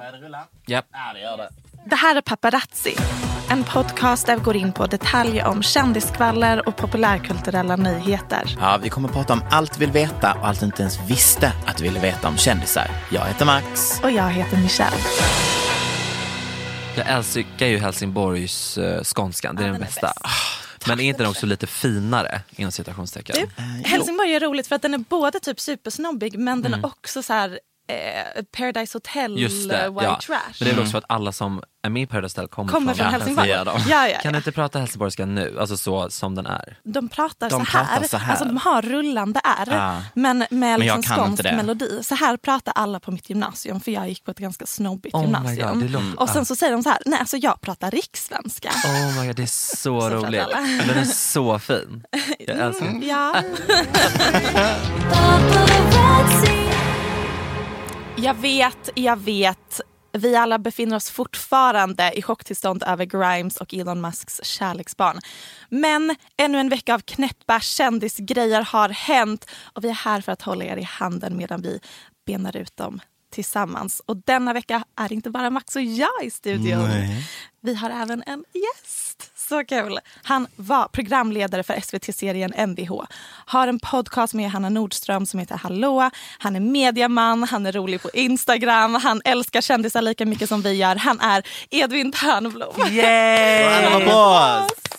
Börjar det rulla? Japp. Ja, det gör det. Det här är Paparazzi. En podcast där vi går in på detaljer om kändiskvaller och populärkulturella nyheter. Ja, vi kommer prata om allt vi vill veta och allt du inte ens visste att du ville veta om kändisar. Jag heter Max. Och jag heter Michelle. Jag älskar ju Helsingborgs uh, skånskan, det är Ja, den den är bästa. bäst. Ah, men är inte den också lite finare inom citationstecken? Du, Helsingborg är roligt för att den är både typ supersnobbig men den Mm. är också så här eh, Paradise Hotel Just det, eh, white ja. trash. Men det är väl också för att alla som är med i Paradise Hotel kommer, Kommer från Helsingborg. Ja, de. Ja, ja, Kan du inte prata helsingborgska nu, alltså så som den är? De pratar, De så, här. pratar så här. Alltså, de har rullande R Ja. men med Men liksom skånsk det. melodi. Så här pratar alla på mitt gymnasium för jag gick på ett ganska snobbigt Oh gymnasium. God, det och sen så säger de så här, nej alltså jag pratar rikssvenska. Oh my god, det är så, pratar roligt. Den är så fin. Jag älskar den. Ja. jag vet, jag vet. Vi alla befinner oss fortfarande i chocktillstånd över Grimes och Elon Musks kärleksbarn. Men ännu en vecka av knäppa kändisgrejer har hänt och vi är här för att hålla er i handen medan vi benar ut dem tillsammans. Och denna vecka är det inte bara Max och jag i studion. Nej. Vi har även en gäst. Så kul. Han var programledare för SVT-serien MVH. Har en podcast med Hanna Nordström som heter Hallå. Han är mediaman, han är rolig på Instagram. Han älskar kändisar lika mycket som vi gör. Han är Edvin Törnblom. Yay! Applause!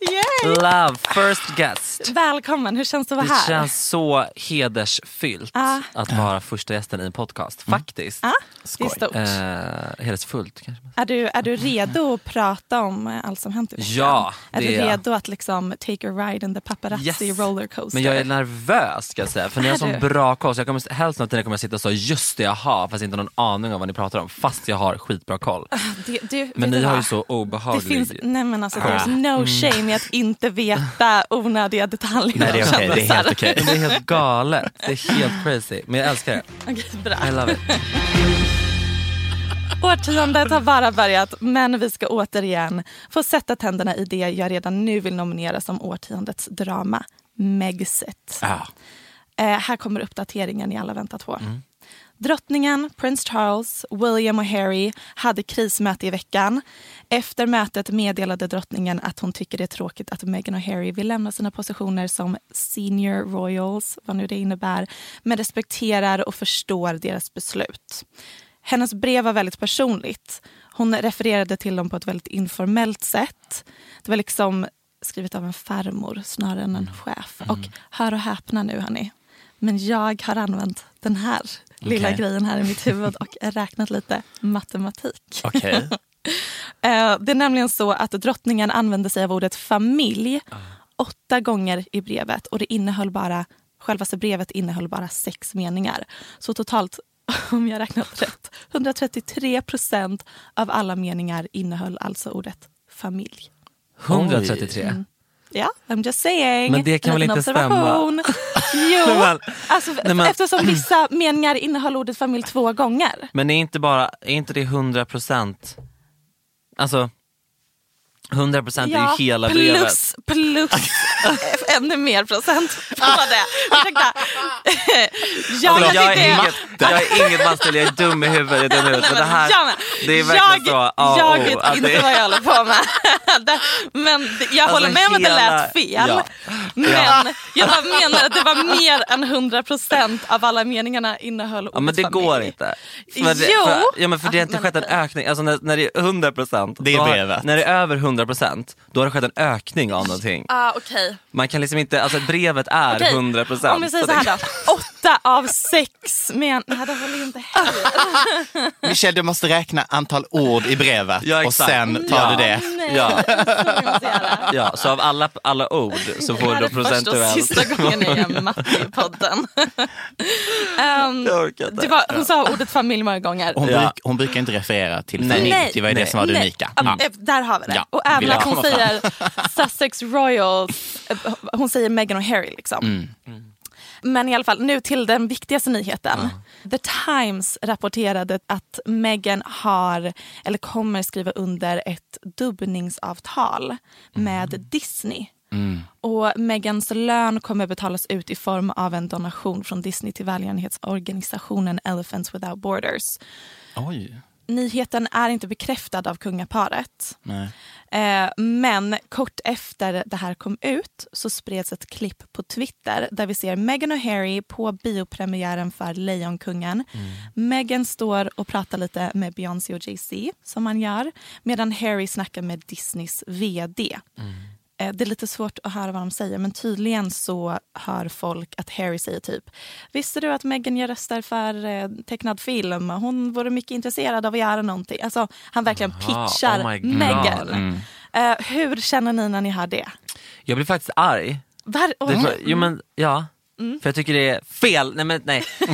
Yay! Love, first guest. Välkommen, hur känns det att Det vara här? känns så hedersfyllt Ah. att vara första gästen i en podcast, faktiskt. Ah, det är stort. Eh, hedersfullt kanske. Är du, är du redo att prata om allt som hänt i veckan? Ja, Är det du är redo att liksom take a ride in the paparazzi Yes. rollercoaster? Men jag är nervös ska jag säga, för ni har Är sån du? bra koll. Så jag kommer, hälften av tiden kommer jag sitta och säga just det jag har, fast inte har någon aning om vad ni pratar om. Fast jag har skitbra koll. Det, du, Men ni har ju så Det obehaglig... finns, nej men alltså, Ah. there's no shame i att inte veta onödiga detaljer Nej, det är okej. Det är helt okej. Men det är helt galet. Det är helt crazy. Men jag älskar det. Okej, bra. I love it. Årtiondet har bara börjat men vi ska återigen få sätta tänderna i det jag redan nu vill nominera som årtiondets drama, Megxit. Ja. Eh, här kommer uppdateringen ni alla väntat på. Drottningen, prins Charles, William och Harry hade krismöte i veckan. Efter mötet meddelade drottningen att hon tycker det är tråkigt att Meghan och Harry vill lämna sina positioner som senior royals, vad nu det innebär, men respekterar och förstår deras beslut. Hennes brev var väldigt personligt. Hon refererade till dem på ett väldigt informellt sätt. Det var liksom skrivet av en farmor snarare än en chef. Och hör och häpna nu hörni. Men jag har använt den här lilla Okej. grejen här i mitt huvud och räknat lite matematik. Okej. Eh, Det är nämligen så att drottningen använde sig av ordet familj åtta gånger i brevet och det innehöll bara, självaste brevet innehöll bara sex meningar. Så totalt, om jag räknat rätt, 133 procent av alla meningar innehöll alltså ordet familj. 133. Mm. Ja, I'm just saying. Men det kan väl inte stämma? observation. Jo, alltså, Nej, men- eftersom vissa meningar innehåller ordet familj två gånger. Men är inte, bara, är inte det 100 procent? Alltså, 100 procent är ju hela brevet. plus, plus ännu mer procent på det. Ursäkta. ja, Alltså, jag, jag är inget, jag är inget manstel, jag är dum i huvudet. Jag dum i huvudet. Men det här, jag, det är verkligen jag, så. A och jag vet inte det- vad jag håller på med. Men jag Alltså, håller med om att det lät fel. Ja. Men jag bara menar att det var mer än 100% av alla meningarna innehöll ordet Ja men det familj. går inte. För det, Jo. För, ja men för det har inte Men- skett en ökning, alltså när, när det är 100% Det är brevet. När det är över 100% då har det skett en ökning av någonting. Ah, okej. Man kan liksom inte, alltså brevet är Okej, 100%. Om vi säger så här då. Åtta av sex men Nej det håller ju inte heller. Michelle, du måste räkna antal ord i brevet Ja, och sen tar Ja. du det. Ja. Ja, så av alla, alla ord så Det får du procentuellt. sista gången jag gör matte i podden. Inte. det var, hon sa ordet familj många gånger. Hon, Ja. bruk, hon brukar inte referera till familj. Nej. Det var ju det Nej. som var det unika. eh, Där har vi det. Ja, Och även att hon säger Sussex Royals, eh, hon säger Meghan och Harry liksom. Mm. Men i alla fall, nu till den viktigaste nyheten. The Times rapporterade att Meghan har, eller kommer skriva under ett dubbningsavtal med Disney. Och Megans lön kommer betalas ut i form av en donation från Disney till välgörenhetsorganisationen Elephants Without Borders. Oj. Nyheten är inte bekräftad av kungaparet. Eh, men kort efter det här kom ut så spreds ett klipp på Twitter där vi ser Meghan och Harry på biopremiären för Lejonkungen. Meghan står och pratar lite med Beyoncé och Jay-Z som man gör medan Harry snackar med Disneys vd. Eh, Det är lite svårt att höra vad de säger men tydligen så hör folk att Harry säger typ Visste du att Meghan gör röster för eh, tecknad film? Hon vore mycket intresserad av att göra någonting. Alltså han verkligen Aha, pitchar oh. Meghan. Mm. Eh, hur känner ni när ni hör det? Jag blir faktiskt arg. Var, Det är för, jo men ja, Mm. för jag tycker det är fel. Nej men nej.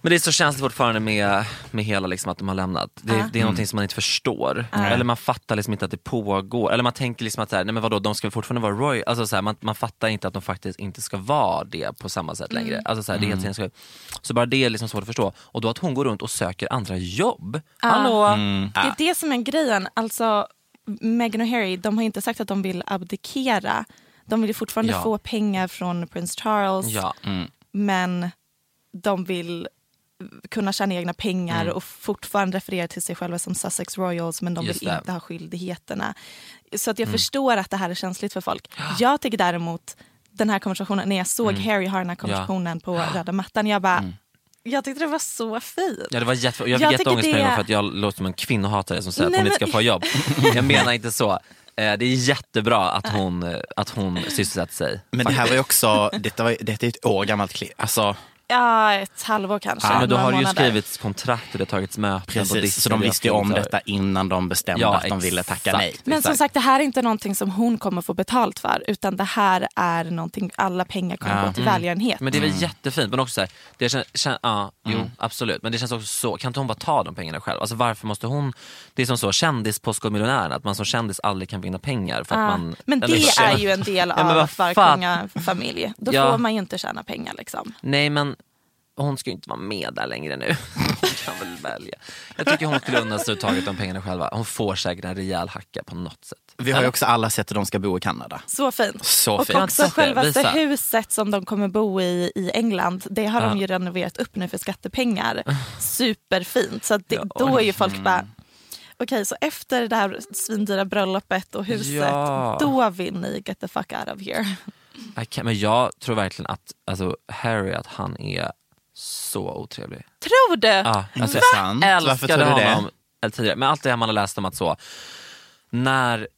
men det är så känsligt fortfarande med, med hela liksom att de har lämnat. Det, Ja. det är någonting som man inte förstår. Eller man fattar liksom inte att det pågår. Eller man tänker liksom att så här, nej men vadå, de ska fortfarande vara royal. Alltså så här, man, man fattar inte att de faktiskt inte ska vara det på samma sätt längre. Mm. Alltså så, här, det är helt sinnessjukt. så bara det är liksom svårt att förstå. Och då att hon går runt och söker andra jobb. Hallå? Det är det som är grejen. Alltså, Meghan och Harry de har inte sagt att de vill abdikera. De vill ju fortfarande Ja. få pengar från prins Charles. Ja. Men de vill kunna tjäna egna pengar och fortfarande referera till sig själva som Sussex Royals men de Just vill det. inte ha skyldigheterna. Så att jag förstår att det här är känsligt för folk. Jag tycker däremot den här konversationen, när jag såg Harry ha den här konversationen på röda mattan, jag bara, jag tyckte det var så fint. Ja, det var jätte... Jag fick jätteångest det- för att jag låter som en kvinnohatare som säger Nej, att hon inte men- ska få jobb. Jag menar inte så. Eh, Det är jättebra att hon, eh, att hon sysselsätter sig. Men det här var ju också, detta, var, detta är ett år gammalt klipp. Alltså, Ja, ett halvår kanske. Ja, men då har det ju skrivits kontrakt och det har tagits möten. precis, så de visste ju om detta innan de bestämde Ja, att de ville tacka exakt. nej. Men som Exakt. sagt, det här är inte någonting som hon kommer få betalt för. Utan det här är någonting, alla pengar kommer Ja. gå till välgörenhet. Men det är Mm. väl jättefint, men också så här, det känns, kän, ja, jo absolut, men det känns också så, kan inte hon bara ta de pengarna själv? Alltså varför måste hon, det är som så, kändis Postkodmiljonären, att man som kändis aldrig kan vinna pengar för att Ja. man... men eller- det är ju en del Ja, av vara fan. kungafamilj. Då Ja. får man ju inte tjäna pengar. Liksom. Nej men hon ska ju inte vara med där längre nu. Hon kan väl välja. Jag tycker hon skulle unna sig taget de pengarna själva. Hon får säkert en rejäl hacka på något sätt. Vi har ju också alla sett att de ska bo i Kanada. Så fint. Så och fint. också självaste huset som de kommer bo i i England, det har de Ja. ju renoverat upp nu för skattepengar. Superfint. Så att det, Ja, då är ju folk bara, okej så efter det här svindyra bröllopet och huset, Ja. då vill ni get the fuck out of here. I can, men jag tror verkligen att alltså, Harry, att han är så otrevlig. Tror du? Ja, alltså, jag Varför älskade tror du det? honom eller tidigare. Men allt det här man har läst om att så, när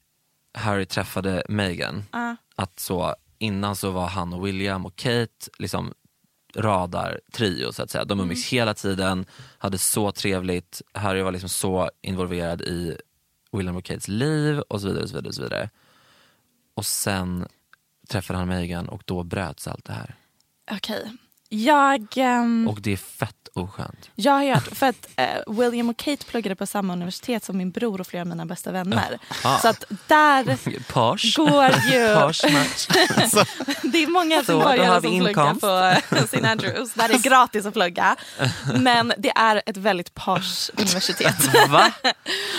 Harry träffade Meghan, Ja. att så innan så var han och William och Kate liksom radar trio så att säga. De umgicks hela tiden, hade så trevligt, Harry var liksom så involverad i William och Kates liv och så vidare. Och så vidare, och så vidare. Och sen träffade han Meghan och då bröts allt det här. Okej. Jag, ehm, Och det är fett oskönt. jag har hört, för att eh, William och Kate pluggade på samma universitet som min bror och flera av mina bästa vänner. Ah. Så att där Pars. går ju... Match. Det är många göteborgare som pluggar på St. Andrews där det är gratis att plugga. Men det är ett väldigt pars universitet. Va?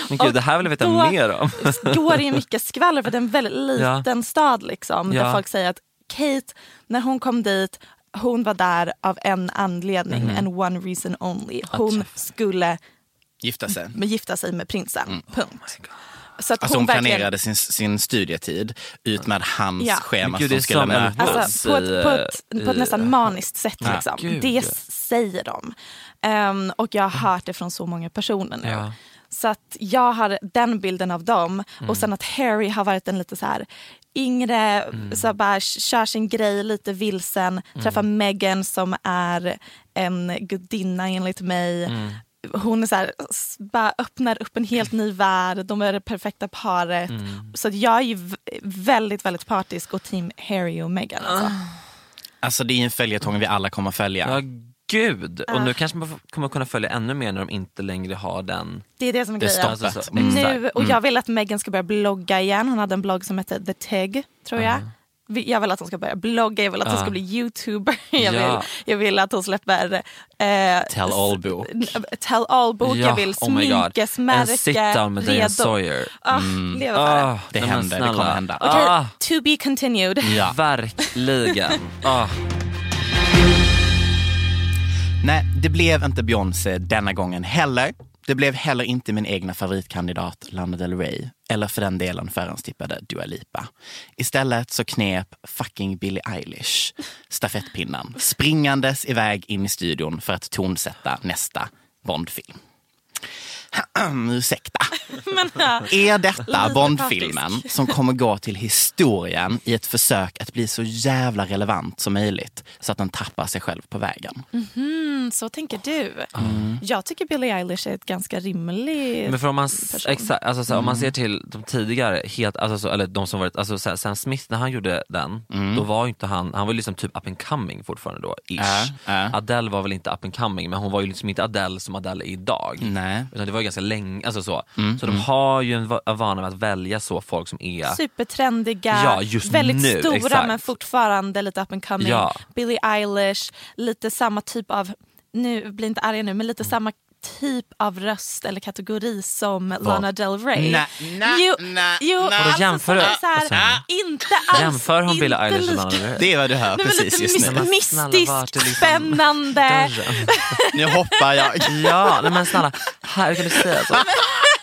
Men gud, det här vill jag veta mer om. Då det mycket skvaller för det är en väldigt liten stad liksom. Där Ja. folk säger att Kate, när hon kom dit, hon var där av en anledning Mhm. and one reason only. Hon skulle Gifta sig. gifta sig med prinsen. Punkt. Så att Alltså hon verkligen- planerade sin, sin studietid ut med hans Ja. schema gud, det som skulle mötas. Alltså, på, ett, på, ett, på ett i- nästan maniskt sätt. Ja. Liksom. Gud. Det säger de. Ehm, och jag har hört det från så många personer nu. Ja. Så att jag har den bilden av dem. Mm. Och sen att Harry har varit en lite så här yngre, Mm. så bara kör sin grej lite vilsen. Träffar Meghan som är en gudinna enligt mig. Mm. Hon är så här, bara öppnar upp en helt ny värld. De är det perfekta paret. Mm. Så att jag är ju väldigt, väldigt partisk och team Harry och Meghan. Alltså. Alltså det är en följetong vi alla kommer följa. Ja, gud. Och Ah. nu kanske man kommer kunna följa ännu mer när de inte längre har den. Det är det som är grejen. Alltså, så- Mm. Nu, och jag vill att Meghan ska börja blogga igen. Hon hade en blogg som hette The Tig, tror jag. Jag vill att hon ska börja blogga, jag vill att hon Ja. ska bli youtuber. Jag, Ja. vill, jag vill att hon släpper eh, Tell all-bok. Tell all-bok. Ja, jag vill oh sminkesmärke. En sit-down med Diane. Sawyer. Ah, Leva för det. Ah, Det händer, det kommer hända. Okej, Ah, to be continued. Ja. verkligen. Ah. Nej, det blev inte Beyoncé denna gången heller. Det blev heller inte min egna favoritkandidat Lana Del Rey. Eller för den delen förhandstippade Dua Lipa. Istället så knep fucking Billie Eilish stafettpinnen springandes iväg in i studion för att tonsätta nästa Bondfilm. Ursäkta. Men, ja. Är detta Bondfilmen som kommer gå till historien i ett försök att bli så jävla relevant som möjligt så att den tappar sig själv på vägen? Mm, så tänker du. Mm. Jag tycker Billie Eilish är ett ganska rimligt Men för om man, exakt, alltså, så, här, om Mm. man ser till de tidigare, helt, alltså, så, eller de som varit, alltså, så här, Sam Smith när han gjorde den, Mm. då var ju inte han, han var ju liksom typ up and coming fortfarande då, ish. Äh, äh. Adele var väl inte up and coming men hon var ju liksom inte Adele som Adele är idag. Nej. Utan det var ju ganska länge, alltså så. Mm, så de har ju en va- en vana med att välja så folk som är Supertrendiga, Ja, just väldigt nu, stora exakt. men fortfarande lite up and coming. Ja. Billie Eilish, lite samma typ av, nu blir inte arga nu, men Mm. lite samma typ av röst eller kategori som Lana Del Rey. Nej, nej, jo, nej, jo, nej. Vadå, alltså, jämför du? är så här, Vad säger inte alls, Jämför hon Billie Eilish och Lana Del Rey? Det är vad du hör Nej, precis just nu. Snälla, mystiskt, liksom spännande. Nu hoppar jag. Ja, nej, men snälla, här kan du säga så.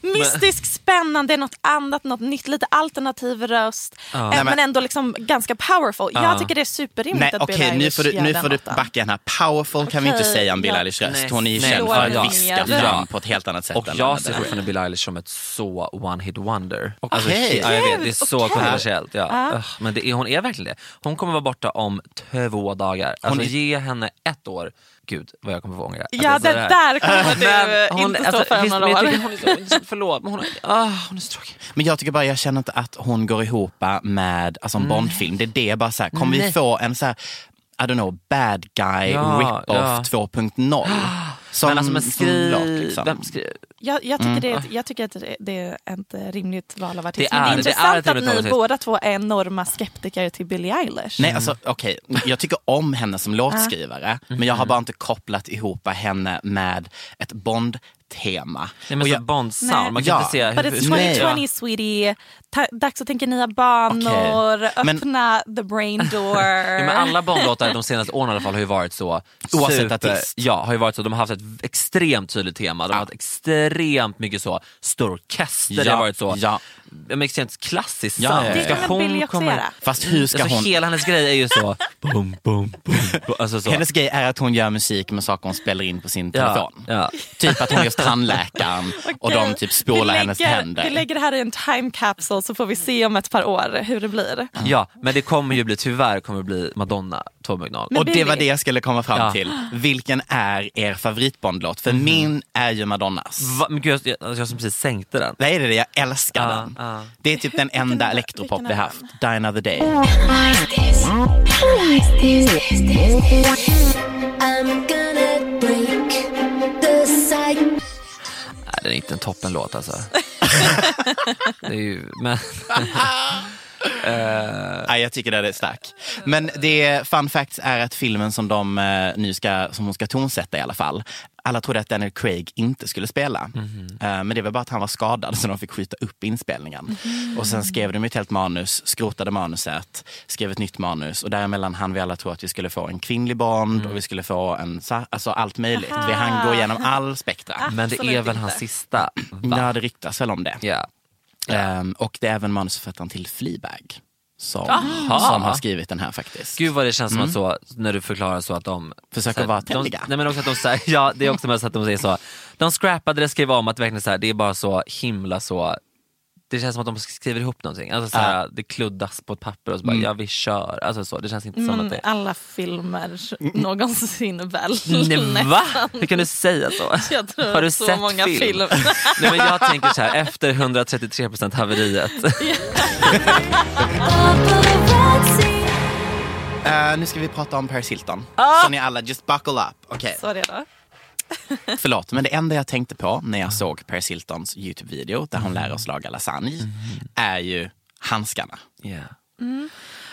Men, mystisk, spännande, något annat, något nytt, lite alternativ röst. Eh, Nej, men, ändå liksom ganska powerful. Ja. Jag tycker det är superrimligt Nej att Billie okej, nu Eilish får du, gör nu den får du backa den här. Powerful kan vi inte säga om Billie ja. Eilish röst. Hon är ju känd för att viska fram på ett helt annat sätt. Och än jag ser fortfarande Billie Eilish som ett så one hit wonder. Okej. Alltså, ja, jag vet, det är så Okej. kontroversiellt. Ja. Ugh, Men det är, hon är verkligen det. Hon kommer vara borta om två dagar. Alltså är- ge henne ett år. Gud vad jag kommer få ångra. Ja, jag det där kommer du hon, inte stå alltså, för om visst, några år. tycker hon är så, Förlåt, men hon, är- ah, hon är så tråkig. Men jag tycker bara, jag känner inte att hon går ihop med alltså, en Bondfilm. Det är det bara så här, kommer vi få en så här, I don't know, bad guy Ja, rip-off ja. 2.0? Som, men alltså, men som skriv, låt, liksom. vem skri- Jag, jag, Mm. tycker det, jag tycker att det, det är ett rimligt val av artist. Det Men det är- är det är intressant val av att ni båda två är enorma skeptiker till Billie Eilish. Nej, alltså okej. Jag tycker om henne som låtskrivare, men jag har bara inte kopplat ihop henne med ett Bond-tema. Nej, men Och så jag- Bond-sound, Nej. man kan Ja. inte se But hur... it's Nej. 2020 sweetie. Ta, dags att tänka nya banor. Men- öppna the brain door. Ja, men alla Bondlåtar de senaste åren i alla fall har ju varit så. Oavsett artist. Ja, har ju varit så. De har haft ett extremt tydligt tema. De har Ja. haft extremt mycket så, stor orkester. det Ja, har varit så. ja. Men extremt klassiskt Ja, sound. Det kan Billie också göra? Fast hur ska alltså, hon... Hela hennes grej är ju så, bum, bum, bum. Alltså så. Hennes grej är att hon gör musik med saker hon spelar in på sin telefon. ja. Typ att hon gör tandläkaren och de typ spolar vi hennes lägger, tänder. Vi lägger det här i en time capsule så får vi se om ett par år hur det blir. Ja, men det kommer ju bli, tyvärr kommer det bli Madonna 2.0. Men och det var det jag skulle komma fram Ja. till. Vilken är er favoritbondlåt? För min är ju Madonnas. Va? Men gud, jag, jag, jag som precis sänkte den. Vad är det? Jag älskar Ja, den. ja. Det är typ den enda elektropop vi haft. Die another day. Nej, det är inte en toppenlåt alltså. det är ju, men, Nej, jag tycker det är stark. Men det fun facts är att filmen som, de, eh, nu ska, som hon ska tonsätta i alla fall, alla trodde att Daniel Craig inte skulle spela. Eh, Men det var bara att han var skadad så de fick skjuta upp inspelningen. Och sen skrev de ett helt manus, skrotade manuset, skrev ett nytt manus och däremellan hann vi alla tro att vi skulle få en kvinnlig Bond och vi skulle få en, alltså allt möjligt. Vi hann gå igenom all spektra. men det är väl hans sista? Va? Ja, det ryktas väl om det. Ja. Ehm, och det är även manusförfattaren till Fleabag som, som har skrivit den här faktiskt. Gud vad det känns som att så, när du förklarar så att de Försöker här, vara de, trendiga. Nej men också att de säger, ja det är också med så att de säger så, de scrappade det, skrev om att verkligen så här, det är bara så himla så det känns som att de skriver ihop någonting. Alltså så här, Det kluddas på ett papper och så bara, ja vi kör. Alltså så, det känns inte som att det... alla filmer någonsin väl? Nej, va? Hur kan du säga så? Jag tror Har du så sett många film? filmer. Nej, men jag tänker så här, efter 133% haveriet. Eh, nu ska vi prata om Paris Hilton. Ah! Så ni alla, just buckle up. Okej, Så redan. förlåt. Men det enda jag tänkte på när jag såg Paris Hiltons YouTube-video där hon lär oss laga lasagne är ju handskarna. Yeah.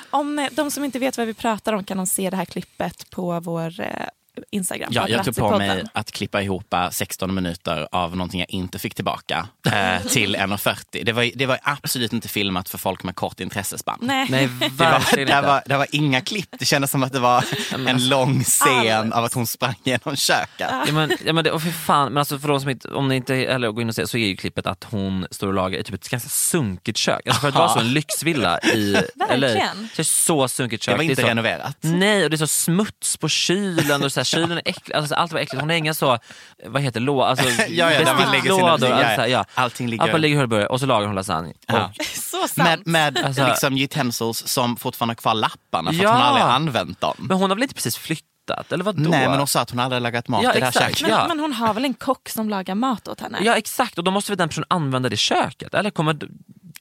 Om eh, de som inte vet vad vi pratar om kan de se det här klippet på vår eh, Instagram. Ja, jag tog på mig att klippa ihop 16 minuter av någonting jag inte fick tillbaka eh, till 1.40. Det var, det var absolut inte filmat för folk med kort intressespann. Nej. Nej Det var, det, var, det var inga klipp. Det kändes som att det var en lång scen av att hon sprang genom köket. Ja, men, ja, men det, och för fan, men alltså för de som inte, om ni inte eller går in och ser så är ju klippet att hon står och lagar i typ ett ganska sunkigt kök. Alltså för att vara så en lyxvilla i LA. Det är så sunkigt kök. Det var inte är så, renoverat. Nej, och det är så smuts på kylen och så här, kylen är äcklig. Alltså, allt var äckligt. Hon har inga så, vad heter lå, alltså, Ja, ja, besticklådor, ja, allt ja. Allting ligger- Allt ligger börjar och så lagar hon lasagne. Ja. Och, Så sant. Med, med Alltså- liksom utensils som fortfarande har kvar lapparna för Ja. att hon aldrig har använt dem. men hon har väl inte precis flyttat, eller vadå? Nej, men hon sa att hon aldrig lagat mat Ja, i det här köket. men, ja. men hon har väl en kock som lagar mat åt henne? Ja exakt, och då måste väl den personen använda det köket? Eller kommer...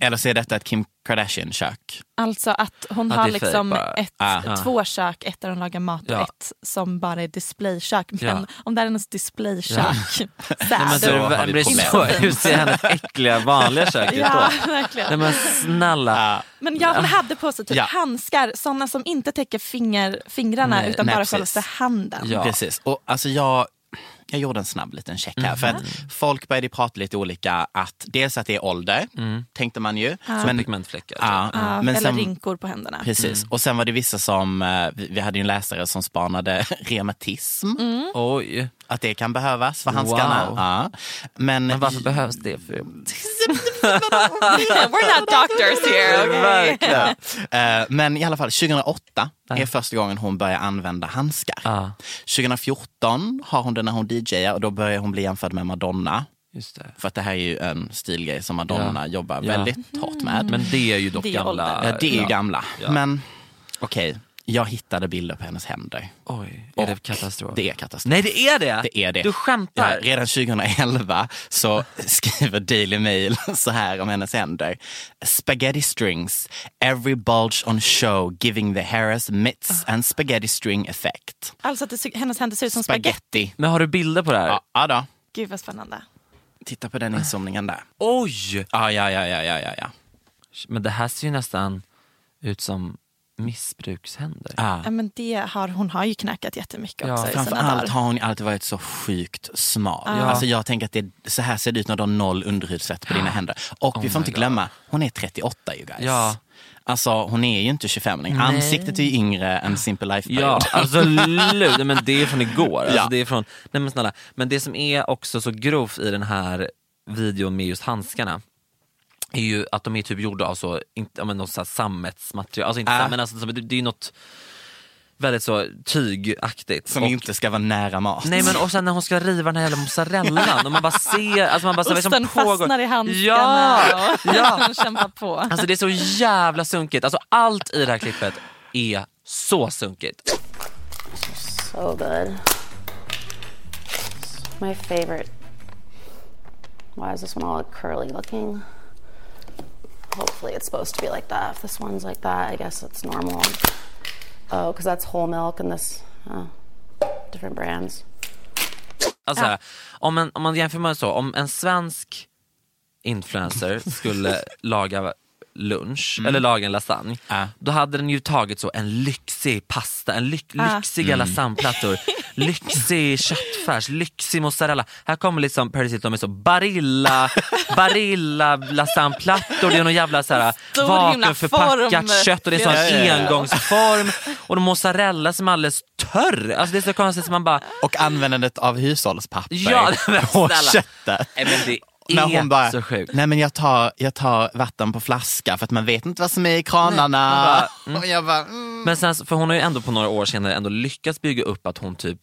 Eller så är detta ett Kim Kardashian-kök. Alltså att hon Ja, har liksom bara. ett, Ah. två kök, ett där hon lagar mat och Ja. ett som bara är displaykök. Men Ja. om det är hennes displaykök, Nej, men sad. så är det, har vi problem. så, hur ser hennes äckliga vanliga kök ut Ja, då? verkligen. Nej men snälla. Men ja, hon hade på sig typ Ja. handskar, sådana som inte täcker finger, fingrarna Nej, utan nej, bara självaste handen. Ja. Precis. Och alltså jag, jag gjorde en snabb liten check här. För att folk började prata lite olika. Att dels att det är ålder, tänkte man ju. Men, pigmentfläckar. ja, Ja, men eller sen, rinkor på händerna. Precis. Och sen var det vissa som, eh, vi vi hade ju en läsare som spanade reumatism. Oj, Att det kan behövas för handskarna. Wow. Ja. Men, men varför behövs det? För... We're not doctors here. Okay? Eh, Men i alla fall, 2008 är första gången hon börjar använda handskar. Ja. 2014 har hon det när hon DJar och då börjar hon bli jämförd med Madonna. Just det. För att det här är ju en stilgrej som Madonna Ja. jobbar Ja. väldigt hårt med. Men det är ju dock Det är gamla... ja, det är ju gamla. Ja. Men okej, jag hittade bilder på hennes händer. Oj, är det Och katastrof? Det är katastrof. Nej det är det! Det är det. Du skämtar? Ja, redan 2011 så skriver Daily Mail så här om hennes händer. Spaghetti strings, every bulge on show giving the hairs mitts and spaghetti string effect. Alltså att det, hennes händer ser ut som spagetti. Spaghetti. Men har du bilder på det här? Ja, ja då. Gud vad spännande. Titta på den inzoomningen där. Oj! Ja, ja, ja, ja, ja, ja, ja. Men det här ser ju nästan ut som missbrukshänder. ja. Ja, men det har, hon har ju knackat jättemycket Ja, också Framförallt har hon alltid varit så sjukt smal. Ja. Alltså jag tänker att det, så här ser det ut när du har noll underhudsfett på dina händer. Och vi får Oh inte my glömma, hon är 38 ju guys. Ja. Alltså hon är ju inte 25 längre. Ansiktet är ju yngre än Simple Ja, Life-period. absolut. Nej, men det är från igår. Alltså, Ja. det är från, nej, men, snälla. men det som är också så grovt i den här videon med just handskarna är ju att de är typ gjorda av så, inte, men något så här sammetsmaterial. Alltså inte sam, men alltså, det, det är något väldigt så tygaktigt. Som och, inte ska vara nära mat. Nej men och sen när hon ska riva den här jävla mozzarellan och man bara ser, alltså man bara, det som Osten pågår? fastnar i handskarna Ja, och ja. hon kämpar på. Alltså det är så jävla sunkigt. Alltså allt i det här klippet är så sunkigt. So good. My favorite. Why is this one all curly looking? Hopefully it's supposed to be like that. If this one's like that, I guess it's normal. Oh, because that's whole milk and this, oh, different brands. Alltså, så här, om, en, om man jämför med så, om en svensk influencer skulle laga lunch eller laga en lasagne, Ja. då hade den ju tagit så en lyxig pasta, en lyx, lyxiga lasagneplattor, lyxig köttfärs, lyxig mozzarella. Här kommer liksom Paris Hilton med så Barilla, Barilla lasagneplattor, det är någon jävla så här, vakuumförpackat kött och det är sån Ja, ja, ja. engångsform och mozzarella som är alldeles törr. Alltså det är så konstigt som man bara Och användandet av hushållspapper Ja, på köttet. Nej, men det När är hon bara, så sjukt. nej men jag tar, jag tar vatten på flaska för att man vet inte vad som är i kranarna. Bara, Och jag bara, mm. Men sen, för hon har ju ändå på några år senare ändå lyckats bygga upp att hon typ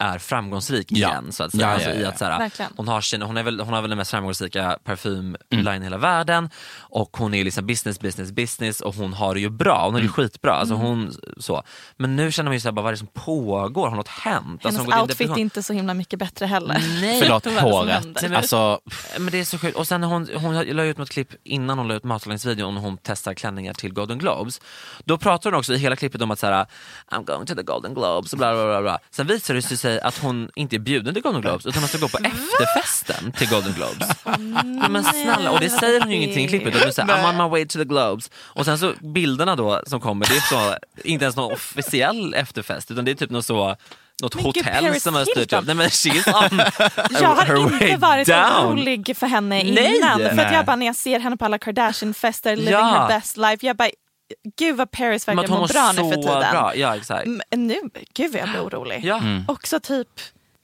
är framgångsrik Ja. igen. Så att säga. Ja, ja, alltså, i ja. att, så här, Verkligen. hon, har sin, hon, är väl, hon har väl den mest framgångsrika parfymline Mm. i hela världen och hon är liksom business, business, business och hon har det ju bra. Hon har det Mm. ju skitbra. Alltså, hon, så. Men nu känner man ju så här, bara, vad är det som pågår? Har något hänt? Alltså, Hennes hon går in i outfit är inte så himla mycket bättre heller. Nej, Förlåt, är håret. händer? Alltså, Men det är så sjukt. Och sen när hon, hon la ut något klipp innan hon la ut matlagningsvideon och hon testar klänningar till Golden Globes. Då pratar hon också i hela klippet om att så här, I'm going to the Golden Globes och bla bla bla. bla. Sen visar det sig att hon inte är bjuden till Golden Globes utan man ska gå på efterfesten till Golden Globes. Ja, men snälla, och det säger hon ju ingenting i klippet. Utan säger, I'm on my way to the Globes. Och sen så bilderna då som kommer, det är så, inte ens någon officiell efterfest utan det är typ något så något Men gud, hotell Paris som har styrt upp. Nej men she's on Jag har inte varit down. orolig för henne Nej. innan. För att Nej. jag bara när jag ser henne på alla Kardashian-fester, living Ja. her best life, jag bara gud vad Paris verkar må mår bra nu för så tiden. Bra. Ja, exakt. Men nu, gud vad jag blir orolig. Ja. Också typ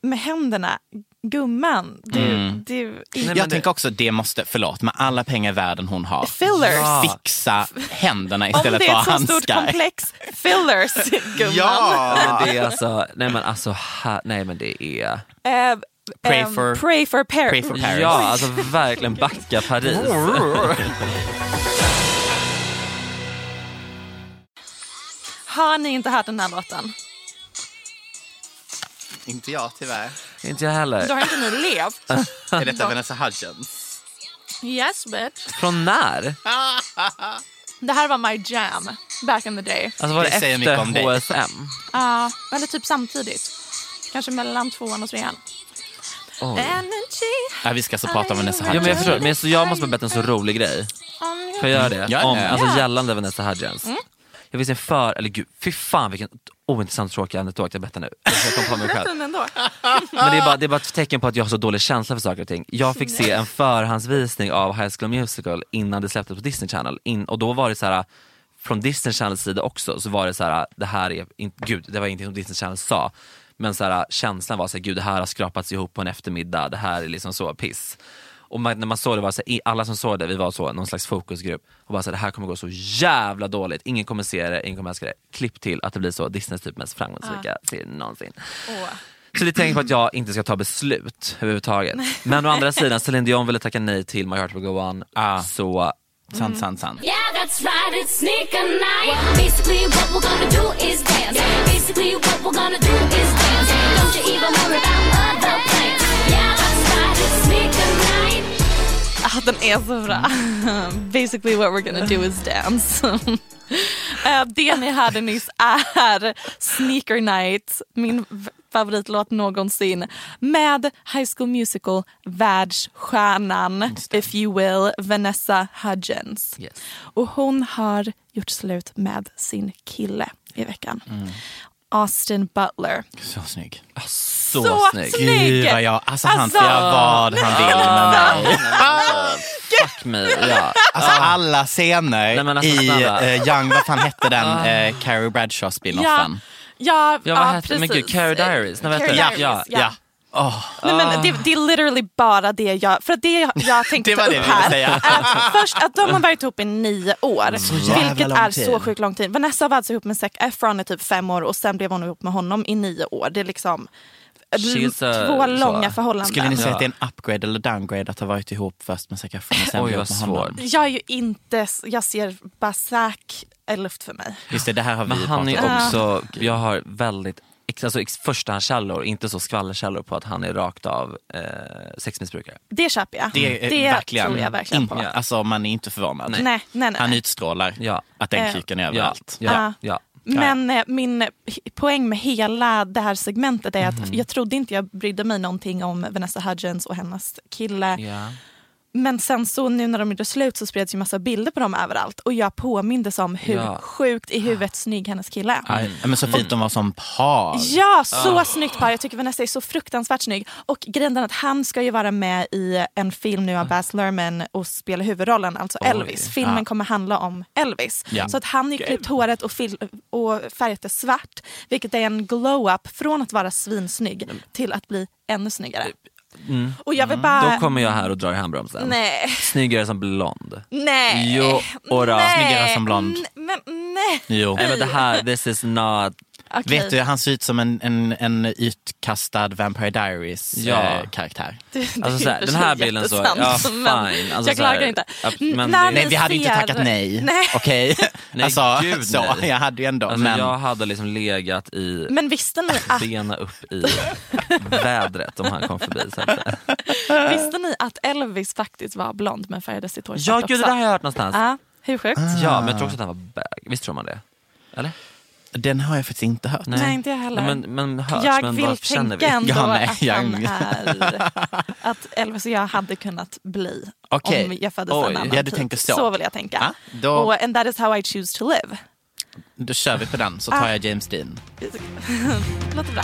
med händerna, gumman, du, du, Nej, men jag det- tänker också det måste, förlåt, med alla pengar i världen hon har, Fillers. Ja. fixa händerna Om istället det för är ett så handskar. stort komplex, fillers gumman. Ja! Men det är alltså, nej men alltså, ha, nej men det är... Eh, Pray ehm, for- pray for Paris. Pray for Paris. Ja, alltså verkligen backa Paris. Har ni inte hört den här låten? Inte jag tyvärr. Inte jag Då heller. har inte ni levt. Är detta Vanessa Hudgens? Yes bitch. Från när? Det här var my jam back in the day. Alltså var det, Det säger mycket om dig. efter HSM? Ja, eller typ samtidigt. Kanske mellan tvåan och trean. Ja, vi ska så prata om Vanessa Ja, men jag Hudgens. förstår, men så jag måste berätta en så rolig grej. Får jag göra det? Om, alltså gällande Vanessa Hudgens. Jag visste för, eller gud, fy fan vilken ointressant tråkig anekdot jag berättar nu. Jag kom på mig själv. Men det är, bara, det är bara ett tecken på att jag har så dålig känsla för saker och ting. Jag fick se en förhandsvisning av High School Musical innan det släpptes på Disney Channel. In, och då var det så här från Disney Channels sida också, så var det så här, det här är, in, gud det var ingenting som Disney Channel sa. Men så här, känslan var så här, gud det här har skrapats ihop på en eftermiddag, det här är liksom så piss. Och man, när man såg det var så här, alla som såg det, vi var så, någon slags fokusgrupp, och bara så här, det här kommer gå så jävla dåligt, ingen kommer se det, ingen kommer älska det. Klipp till att det blir så Disneys typ mest framgångsrika serie någonsin. Åh. Så det tänkt på att jag inte ska ta beslut överhuvudtaget. Men å andra sidan, Celine Dion ville tacka nej till My Heart Will Go On. Ah. Så Sant, sant, sant. Yeah, that's right, it's sneaker night. Basically, what we're gonna do is dance. Basically, what we're gonna do is dance. Don't you even worry about other Ah, den är så bra. Basically what we're gonna do is dance. Eh, det ni hörde nyss är Sneaker Night, min favoritlåt någonsin med High School Musical världsstjärnan, if you will, Vanessa Hudgens. Yes. Och hon har gjort slut med sin kille i veckan. Austin Butler. Så snygg. så, Så snygg. snygg! Gud vad jag, alltså han får Alltså- göra vad han vill med mig. Fuck me. Ja. Alltså alla scener Nej, alltså, i uh, Young, vad fan hette den, uh, Carrie Bradshaw spinoffen? Ja, ja, Ja, vad hette men precis. gud, Carrie Diaries. Nej, vad hette Carrie den? Diaries, Ja, ja. Nej, men det, det är literally bara det jag, för att det jag, jag tänkte Det var ta det upp här säga. att först att de har varit ihop i nio år. jävla vilket är tid. så sjukt lång tid. Vanessa var alltså ihop med Zac Efron i typ fem år och sen blev hon ihop med honom i nio år. Det är liksom She's a- två så. långa förhållanden. Skulle ni säga att det är en upgrade eller downgrade att ha varit ihop först med Zac Efron och sen Oj, ihop med honom? svårt. Jag är ju inte, jag ser bara Zac är luft för mig. Just det, det här har vi Men han är pratat också, jag har väldigt alltså förstahandskällor, inte så skvallerkällor på att han är rakt av eh, sexmissbrukare. Det köper jag. Det är det verkligen, tror jag verkligen på. in- alltså man är inte förvånad. Nej, nej, nej. Han utstrålar Ja. att den Eh, kuken är Ja, överallt. ja, Ah. ja. Men eh, min poäng med hela det här segmentet är att jag trodde inte jag brydde mig någonting om Vanessa Hudgens och hennes kille. Men sen så nu när de gjorde slut så spreds ju massa bilder på dem överallt och jag påmindes om hur Ja. sjukt i huvudet snygg hennes kille är. Aj, Men så fint de var som par. Ja, så snyggt par. Jag tycker Vanessa är så fruktansvärt snygg. Och grejen är att han ska ju vara med i en film nu av Baz Luhrmann och spela huvudrollen, alltså Oj. Elvis. Filmen Ja. kommer handla om Elvis. Ja. Så att han har klippt håret och, och färgat det svart, vilket är en glow-up från att vara svinsnygg till att bli ännu snyggare. Och jag vill bara... Då kommer jag här och drar i handbromsen. Nej, Snyggare som blond. nej. Jo, och nej. Snyggare som blond. N- Men nej. Jo. Nej men det här, this is not... Okej. Vet du, han ser ut som en, en, en utkastad Vampire Diaries Ja. eh, karaktär. Det- det Alltså är så här, i och den här bilden så, ja fine. Alltså, jag klagar inte. men det- Nej, vi hade inte tackat nej. Nej. Okej? Nej, alltså, gud, så, nej. jag hade ju ändå. Alltså, men, Jag hade liksom legat i Men visste ni att bena upp i vädret om han kom förbi. Så att. Visste ni att Elvis faktiskt var blond men färgade sitt hår Ja gud det där har jag hört någonstans. Ja, hur sjukt? Ja men jag tror också att han var bög. Visst tror man det? Eller? Den har jag faktiskt inte hört. Nej, inte jag heller. Nej, men, men hörs, jag men vill känner vi? tänka ändå Ja, nej, att, jag- han är, att Elvis och jag hade kunnat bli Okej. om jag föddes Oj. en annan Ja, du tid. tänker så. Så vill jag tänka. Ja, då- Och, and that is how I choose to live. Då kör vi på den så Ah. tar jag James Dean. Låter bra.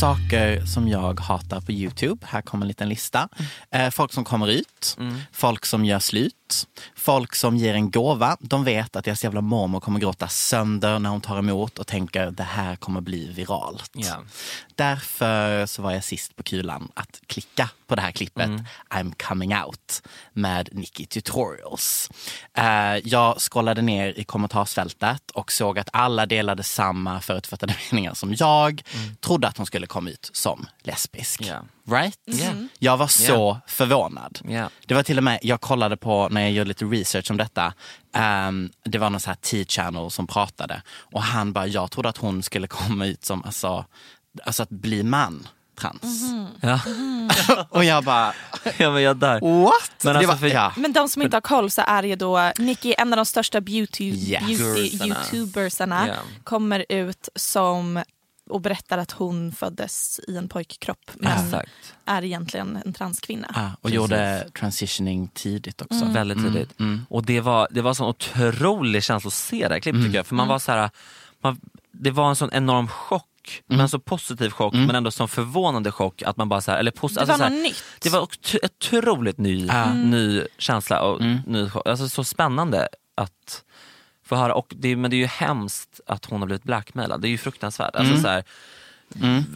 Saker som jag hatar på Youtube. Här kommer en liten lista. Eh, folk som kommer ut, folk som gör slut, folk som ger en gåva. De vet att deras jävla mormor kommer gråta sönder när hon tar emot och tänker det här kommer bli viralt. Ja. Därför så var jag sist på kulan att klicka på det här klippet I'm coming out med Nicky Tutorials. Eh, jag scrollade ner i kommentarsfältet och såg att alla delade samma förutfattade meningar som jag. Trodde att hon skulle komma ut som lesbisk. Ja. Right? Ja. Jag var så förvånad. Ja. Det var till och med, jag kollade på när jag gjorde lite research om detta. ehm, det var någon så här T-channel som pratade och han bara, jag trodde att hon skulle komma ut som, alltså, alltså att bli man, trans. Ja. och jag bara, ja men jag där. what? Men det alltså var, för- ja. Men de som inte har koll så är ju då Nicky, en av de största beauty, Yes. beauty youtubersarna, Ja. kommer ut som och berättar att hon föddes i en pojkkropp men Exakt. är egentligen en transkvinna. Ah, och Precis. gjorde transitioning tidigt också. Väldigt tidigt. mm. Och det var, det var en sån otrolig känsla att se det här klippet tycker jag. För man var så här, man, det var en sån enorm chock. Men så positiv chock men ändå sån förvånande chock att man bara så här, eller pos- Det alltså var så här, något nytt. Det var ot- otroligt ny, Ah. ny känsla och ny chock. Alltså så spännande att få höra. Och det, men det är ju hemskt att hon har blivit blackmailad. Det är ju fruktansvärt. Alltså, så här,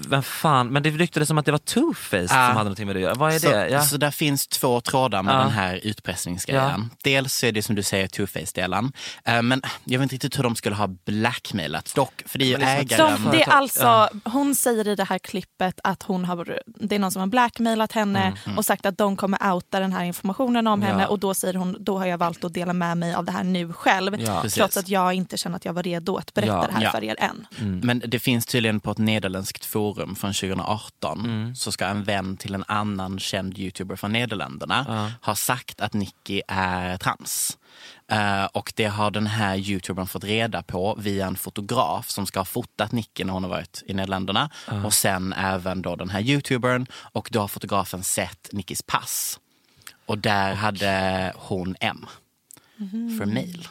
Vem fan, men det ryktades som att det var Two-Face Ah. som hade någonting med det att göra. Vad är så, det? Ja. så där finns två trådar med Ja. den här utpressningsgrejen. Dels så är det som du säger two-face-delen. Eh, men jag vet inte riktigt hur de skulle ha blackmailat dock. För det är ju det är som att ägaren. De, det är alltså, Ja. Hon säger i det här klippet att hon har, det är någon som har blackmailat henne och sagt att de kommer outa den här informationen om Ja. henne och då säger hon då har jag valt att dela med mig av det här nu själv. Ja. Trots att jag inte känner att jag var redo att berätta Ja. det här Ja. för er än. Men det finns tydligen på ett nederländskt forum från 2018 så ska en vän till en annan känd youtuber från Nederländerna ha sagt att Nicky är trans. Eh, och det har den här youtubern fått reda på via en fotograf som ska ha fotat Nicky när hon har varit i Nederländerna. Och sen även då den här youtubern och då har fotografen sett Nickis pass. Och där hade hon M för mail.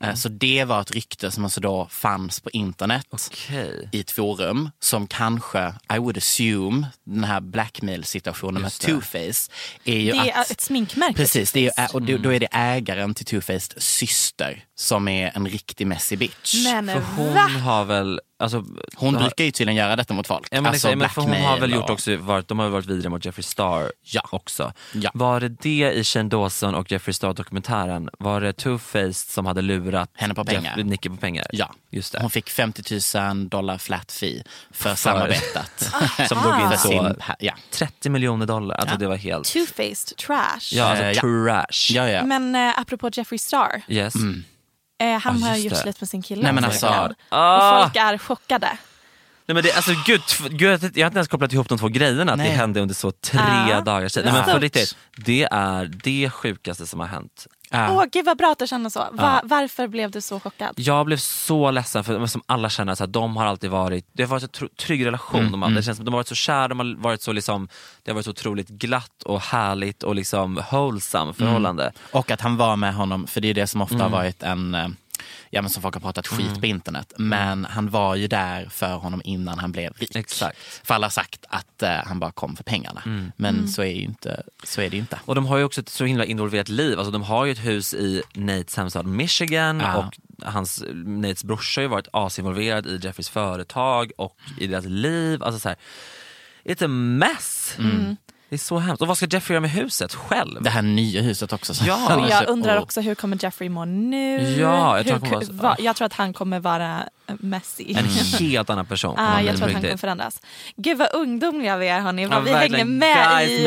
Eh, Så det var ett rykte som alltså då fanns på internet Okej. i ett forum som kanske, I would assume, den här blackmail-situationen med. Two-Face är ju Det är att ett sminkmärke. Precis, det är, och då, då är det ägaren till Two-Faced syster som är en riktig messy bitch. Men För hon va? har väl alltså, Hon har- brukar ju tydligen göra detta mot folk. Ja, men alltså exakt, men för hon har väl gjort också, varit, de har väl varit vidriga mot Jeffree Star Ja. också. Ja. Var det det i Shane Dawson och Jeffree Star dokumentären? Var det Two-Faced som hade lurat Henne på pengar. Jeff, Nicki på pengar? Ja, Just det. hon fick 50 000 dollar flat fee för, För- samarbetet. Som drog in sin, ja. 30 miljoner dollar, alltså Ja. det var helt... Two-faced trash. Ja, alltså Eh, ja. trash. Ja, ja. Men eh, apropå Jeffree Star. Yes. Eh, han Ja, har just gjort det. slut med sin kille. Nej, men alltså-. Ah! Och folk är chockade. Nej, men det, alltså, gud, gud, jag har inte ens kopplat ihop de två grejerna, att Nej. det hände under så tre Ja. dagar sedan. Nej, men för riktigt, det är det sjukaste som har hänt. Ja. Åh gud vad bra att du känner så. Va, Varför blev du så chockad? Jag blev så ledsen för som alla känner, så här, de har alltid varit, det har varit en trygg relation. Mm, de, har, det känns som de har varit så kära, de har varit så liksom, det har varit så otroligt glatt och härligt och liksom wholesome förhållande. Och att han var med honom, för det är det som ofta Mm. har varit en, eh, ja men som folk har pratat skit på internet. Men han var ju där för honom innan han blev rik. Exakt. För alla har sagt att eh, han bara kom för pengarna. Mm. Men så är, ju inte, så är det ju inte. Och de har ju också ett så himla involverat liv. Alltså, de har ju ett hus i Nates hemstad Michigan Ja. och hans, Nates brorsa har ju varit asinvolverad i Jeffreys företag och i deras liv. Alltså så här, it's a mess. Det är så hemskt. Och vad ska Jeffrey göra med huset själv? Det här nya huset också. Ja. Och jag undrar också hur kommer Jeffrey må nu? Ja, jag tror Hur kommer va- jag tror att han kommer vara eh, messy. En helt annan person. Ah, jag tror att han kommer förändras. Gud vad ungdomliga vi är hörni. Vad Ja, vi hänger med Guys, i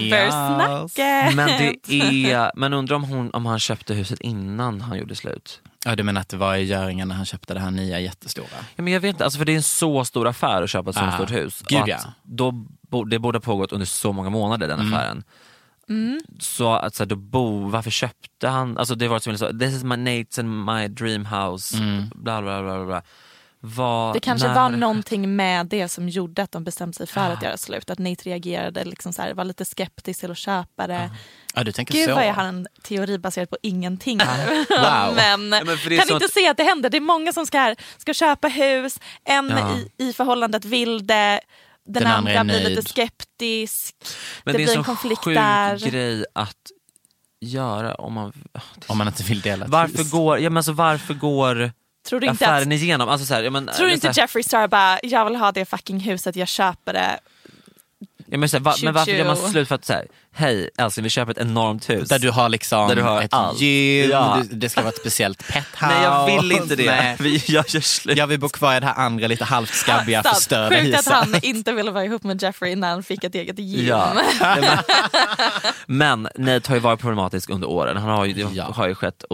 youtubersnacket. Men det är, men undrar om, hon, om han köpte huset innan han gjorde slut. Ja, du menar att det var i Göringen när han köpte det här nya jättestora? Ja, men jag vet inte, alltså för det är en så stor affär att köpa ett sånt Ah, stort hus. gud ja. då, bo- det borde ha pågått under så många månader den Mm. affären. Så att så här, då bo, varför köpte han, alltså det var som så, this is my Nate's and my dream house, Mm. bla bla bla bla. Vad- Det kanske när- var någonting med det som gjorde att de bestämde sig för Ah. att göra slut. Att Nate reagerade, liksom så här, var lite skeptisk till att köpa det. Ja, du tänker Gud så? vad jag har en teori baserad på ingenting nu. Wow. Men, men det är kan inte att- se att det händer. Det är många som ska, ska köpa hus, en Ja. i, i förhållandet vill det, den, Den andra andra, är blir lite skeptisk. Men det, det, blir är en en sån konflikt sjuk där. grej att göra om man... Om man inte vill dela ett Varför hus. går, ja, men alltså, varför går Tror du inte, att, affären igenom? Alltså, så här, men, tror du så inte här- Jeffrey Star bara, jag vill ha det fucking huset, jag köper det. Ja, men, så här, va, men varför gör man slut för att säga hej älskling vi köper ett enormt hus. Där du har liksom Där du har ett allt. gym, Ja. det, det ska vara ett speciellt pethouse. Nej jag vill inte det. Nej. Vi, jag gör slut. Jag vill bo kvar i det här andra lite halvt skabbiga förstörda Sjukt huset. att han inte ville vara ihop med Jeffrey när han fick ett eget gym. Ja. men Nate har ju varit problematisk under åren. Han har ju, Ja. har ju skett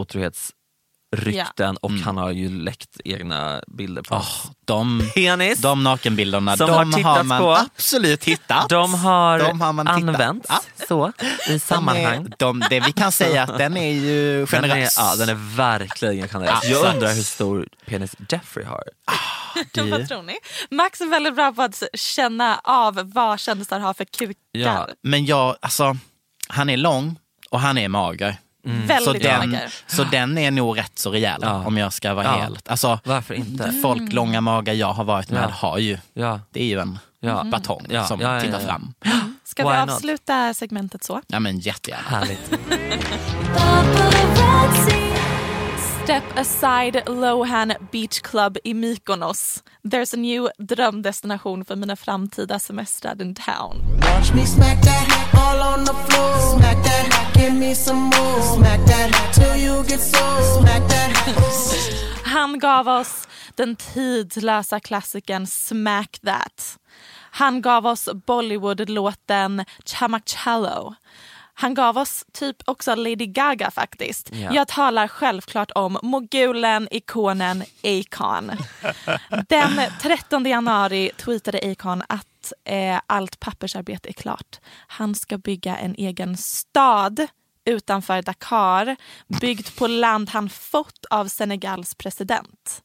otrohetsrykten och han har ju läckt egna bilder på Åh, de, penis. de nakenbilderna, Som de har har, tittats man på. absolut hittat. De har, De har man tittat. använts Ja. så i sammanhang. De är, de, det vi kan säga att den är ju Den är, generös. ja, den är verkligen generös. Ja, Jag undrar hur stor penis Jeffrey har. Du, Vad tror ni? Max är väldigt bra på att känna av vad kändisar har för kukar. Ja. men jag, alltså, han är lång och han är mager. Så Väldigt den, mager. så den är nog rätt så rejäl Ja. om jag ska vara Ja. helt... Alltså, Varför inte? folk långa magar jag har varit med Ja. har ju, Ja. det är ju en Ja. batong Ja, som ja, ja, tittar ja. fram. Ska Why vi not? avsluta segmentet så? Ja men jättegärna. Härligt. Step aside Lohan Beach Club i Mykonos. There's a new drömdestination för mina framtida semestrar in town. Watch me smack that all on the floor. Smack that, give me some more. Smack that till you get so. Smack that. Han gav oss den tidlösa klassikern Smack That. Han gav oss Bollywood-låten Chamachallo. Han gav oss typ också Lady Gaga faktiskt. Ja. Jag talar självklart om mogulen, ikonen Akon. Den 13 januari tweetade Akon att eh, allt pappersarbete är klart. Han ska bygga en egen stad utanför Dakar byggd på land han fått av Senegals president.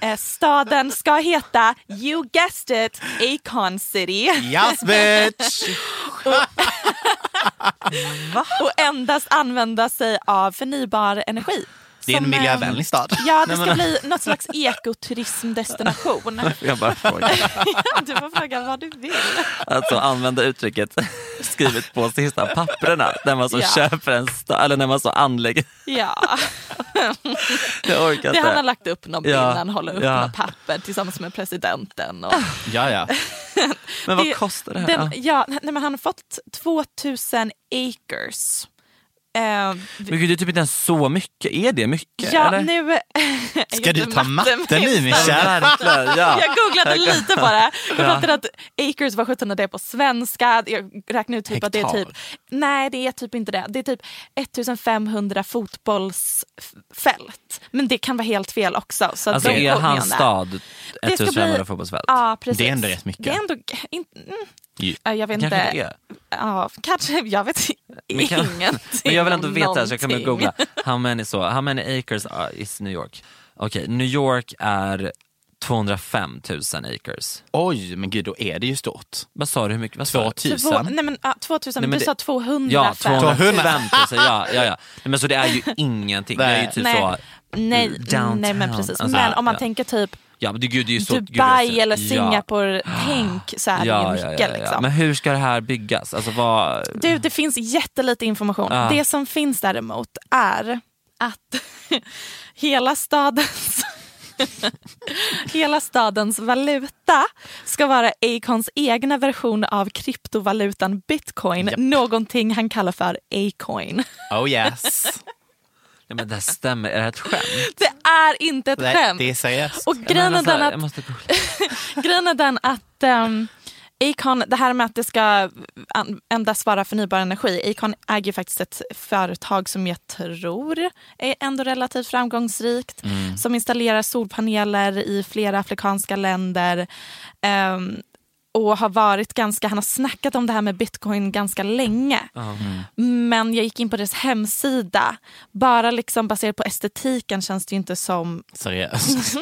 Eh, staden ska heta, you guessed it, Akon City. Yes bitch! och endast använda sig av förnybar energi. Det är en som, eh, miljövänlig stad. Ja, det ska bli något slags ekoturismdestination. Jag bara frågar. du får fråga vad du vill. Alltså använda uttrycket skrivet på sista papperna när man så Ja. köper en stad, eller när man så anlägger. Ja. Jag orkar Det han har inte. lagt upp någon bild Ja, han håller upp ja. några papper tillsammans med presidenten. Och Ja, ja. Men vad Det- kostar det här? den, ja, nej, men han har fått 2000 acres. Eh, Men gud, det är typ inte ens så mycket. Är det mycket? ja, eller? nu... Ska du ta matten nu Ja, Michelle? verkligen. Ja. Jag googlade lite bara. Jag Ja. fattade att acres var 17 det är på svenska. Jag räknade ut typ att det är typ... Hektar. Nej, det är typ inte det. Det är typ 1500 fotbollsfält. Men det kan vara helt fel också. Så Alltså är hans stad Det ska 1500 bli- fotbollsfält? Ja, precis. Det är ändå rätt mycket. Det är ändå... In, mm, jag vet Kanske inte. det är. Ja, kanske. Jag vet Men kan- ingenting Men jag vill ändå veta, så jag kommer googla. How many, så, how many acres are- is New York? Okej, New York är 205 000 acres. Oj, men gud då är det ju stort. Vad sa du, hur mycket? Vad sa du? 2000. Två, nej men, ja, 2000, Nej, men du det- sa 200 Ja, fem. 205 000, ja, ja, ja. Nej, men så det är ju ingenting. Det är ju typ Nej. så, Nej, downtown. nej men precis. Alltså, men om man ja. tänker typ ja men det, gud, det är så... gud, Dubai så- eller ja. Singapore, tänk så är det Ja, ja, mycket. ja, ja. Liksom. Men hur ska det här byggas? Alltså vad... Du, det finns jättelite information. Ja. Det som finns däremot är att hela stadens Hela stadens valuta ska vara Acons egna version av kryptovalutan bitcoin. Japp. Någonting han kallar för A-coin. Oh yes. Ja, men det här stämmer, är det här ett skämt? Det är inte ett Nej, skämt. det är seriöst. Och grejen är alltså, den att jag måste. Grejen är den att um, Acon, det här med att det ska endast vara förnybar energi. Acon äger ju faktiskt ett företag som jag tror är ändå relativt framgångsrikt. Som installerar solpaneler i flera afrikanska länder. Ehm, och har varit ganska, han har snackat om det här med bitcoin ganska länge. Men jag gick in på deras hemsida. Bara liksom baserat på estetiken känns det ju inte som Seriöst.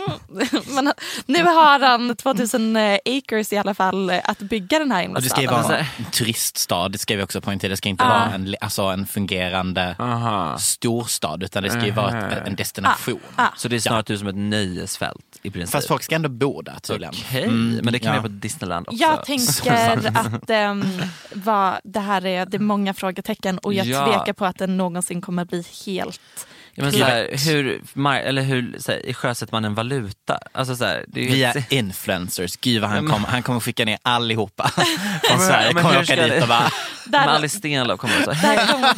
men nu har han 2000 acres i alla fall eh, att bygga den här Och det ska ju vara en turiststad, det ska vi också poängtera. Det ska inte Ah. vara en, alltså en fungerande Aha. storstad utan det ska ju vara ett, en destination. Ah. Så det är snarare typ som ett nöjesfält i princip? Fast folk ska ändå bo där tydligen. Okej, Mm, men det kan ja. vi på Disneyland också. Jag tänker att um, vad, det här är, det är många frågetecken och jag Ja. tvekar på att den någonsin kommer bli helt... Ja, men så här, hur, eller hur så här, sjösätter man en valuta? Alltså, så här, det är ju Via helt- influencers. Gud vad han, Men- kommer, han kommer skicka ner allihopa från Sverige. kommer åka dit det- och bara, Där, Alice Stenlöf kommer och hej! kommer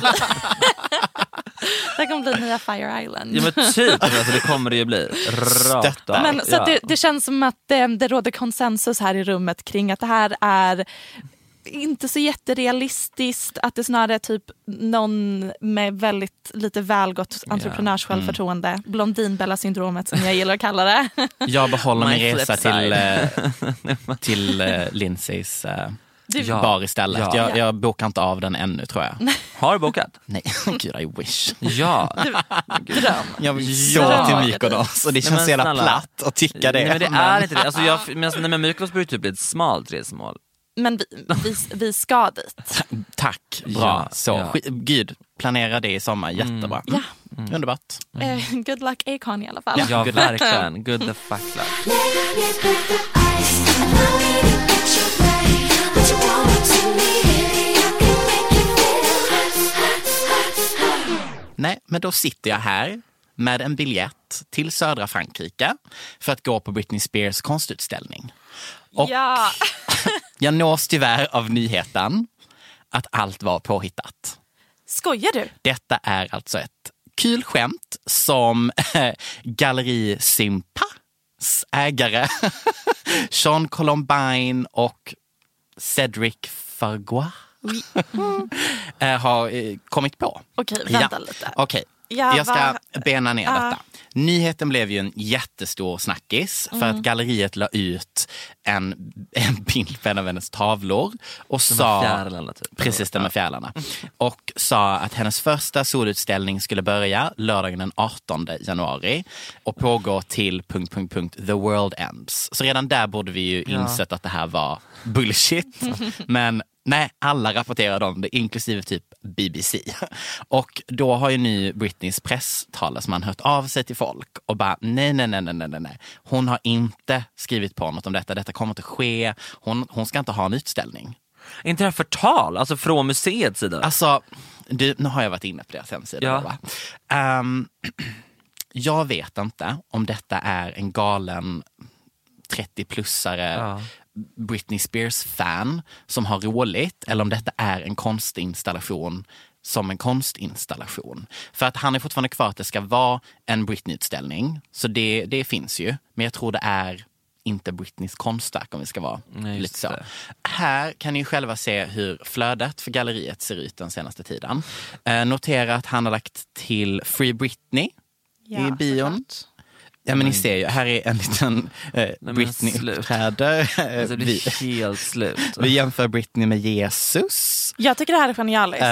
bli... nya Fire Island. Ja men typ, alltså, det kommer det ju bli. Rakt. Men, så att Ja. det, det känns som att det, det råder konsensus här i rummet kring att det här är inte så jätterealistiskt, att det snarare är typ någon med väldigt lite välgått entreprenörssjälvförtroende. Mm. Blondinbella-syndromet som jag gillar att kalla det. jag behåller min resa till, eh, till eh, Lindsays eh, Du, Ja. bar istället. Ja. Jag, jag bokar inte av den ännu tror jag. Har du bokat? Nej, gud I wish. Ja. Dröm. Jag vill Ja. till Mykonos och det Nej, känns men så jävla platt att tycka det. Nej, men det är inte det. Alltså, jag, men, alltså, nej, men Mykonos borde typ bli ett smalt resmål. Men vi, vi, vi ska dit. Tack, bra. Ja, så, ja. Mm. Gud, planera det i sommar, jättebra. Ja. Underbart. Eh, good luck Acon i alla fall. Ja. Ja, good luck. verkligen. Good the fuck luck. Nej, men då sitter jag här med en biljett till södra Frankrike för att gå på Britney Spears konstutställning. Och Ja. jag nås tyvärr av nyheten att allt var påhittat. Skojar du? Detta är alltså ett kul skämt som Galleri Simpas ägare Sean Columbine och Cedric Fargois eh, har eh, kommit på. Okej, vänta Ja. lite. Okej, Ja, jag ska va- bena ner Ja. detta. Nyheten blev ju en jättestor snackis för Mm. att galleriet la ut en, en bild på en av hennes tavlor och De sa... fjärilarna typ. Precis, den med fjärilarna. Och sa att hennes första solutställning skulle börja lördagen den 18 januari och pågå till... Punkt, punkt, punkt, the world ends. Så redan där borde vi ju Ja. insett att det här var bullshit. Men Nej, alla rapporterade om det, inklusive typ BBC. Och då har ju nu Britneys presstalesman hört av sig till folk och bara nej, nej, nej, nej, nej, nej. Hon har inte skrivit på något om detta. Detta kommer inte ske. Hon, hon ska inte ha en utställning. Är inte det här förtal? Alltså från museets sida? Alltså, du, nu har jag varit inne på deras hemsida. Ja. Va? Ehm, jag vet inte om detta är en galen 30-plussare Ja. Britney Spears-fan som har roligt eller om detta är en konstinstallation som en konstinstallation. För att han är fortfarande kvar att det ska vara en Britney-utställning. Så det, det finns ju. Men jag tror det är inte Britneys konstverk om vi ska vara Nej, lite så. det. Här kan ni själva se hur flödet för galleriet ser ut den senaste tiden. Eh, notera att han har lagt till Free Britney i bion. Ja men ni ser ju, här är en liten eh, Britney uppträder. Alltså, det vi, blir helt slut. vi jämför Britney med Jesus. Jag tycker det här är genialiskt.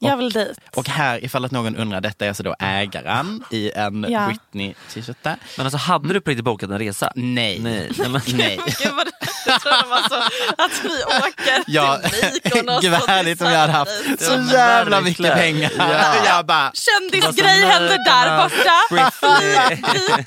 Jag och, vill dit. och här, ifall att någon undrar, detta är alltså då ägaren i en Ja. Britney t-shirt där. Men alltså hade du på riktigt bokat en resa? Nej. Nej. Nej, men, Nej. Gud vad jag trodde det var så att vi åker Ja, till Mykonos gud vad och härligt om jag hade haft så jävla mycket pengar. Ja. Jag bara, Kändisgrej händer där borta. Britney.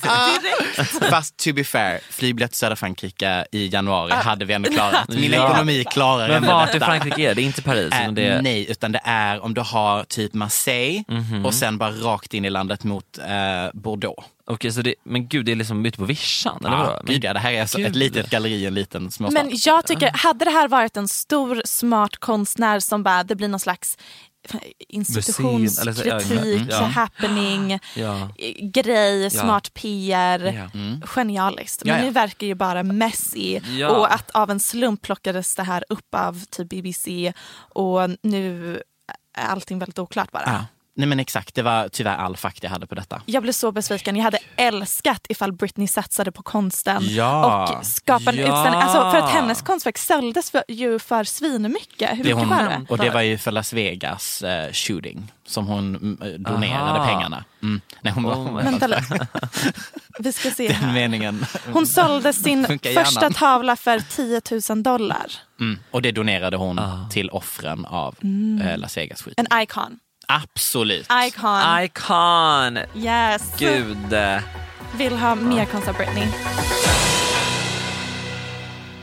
Fast to be fair, flygbiljett till södra Frankrike i januari hade vi ändå klarat. Min Ja. ekonomi klarar men vart i. Frankrike är det? Inte Paris? Äh, det. Nej, utan det är om du har typ Marseille Mhm. och sen bara rakt in i landet mot eh, Bordeaux. Okej, så det, men gud det är liksom ute på vischan? Eller Ja, vadå? Men gud, ja, det här är alltså ett litet galleri, en liten småstad. Men jag tycker, hade det här varit en stor smart konstnär som bara, det blir någon slags institutionskritik, eller så- ja, ja. happening, Ja. grej, Ja. smart PR. Ja. Mm. Genialiskt. Men Ja, ja. nu verkar ju bara messy. Ja. Och att av en slump plockades det här upp av typ BBC och nu är allting väldigt oklart bara. Nej men exakt, det var tyvärr all fakta jag hade på detta. Jag blev så besviken. Jag hade älskat ifall Britney satsade på konsten Ja. och skapade en Ja. utställning. Alltså för att hennes konstverk såldes för, ju för svinmycket. Hur Det mycket hon, var det? och det var ju för Las Vegas eh, shooting som hon mm, eh, donerade Aha. pengarna. Mm. Nej, hon var, Oh Vänta lite. Vi ska se Den här. meningen. Hon sålde sin första hjärnan. tavla för 10 000 dollar. Mm. Och det donerade hon Ah. till offren av eh, Las Vegas. Mm. En icon. Absolut. Icon. Icon! Yes. Gud. Vill ha mer konst av Britney.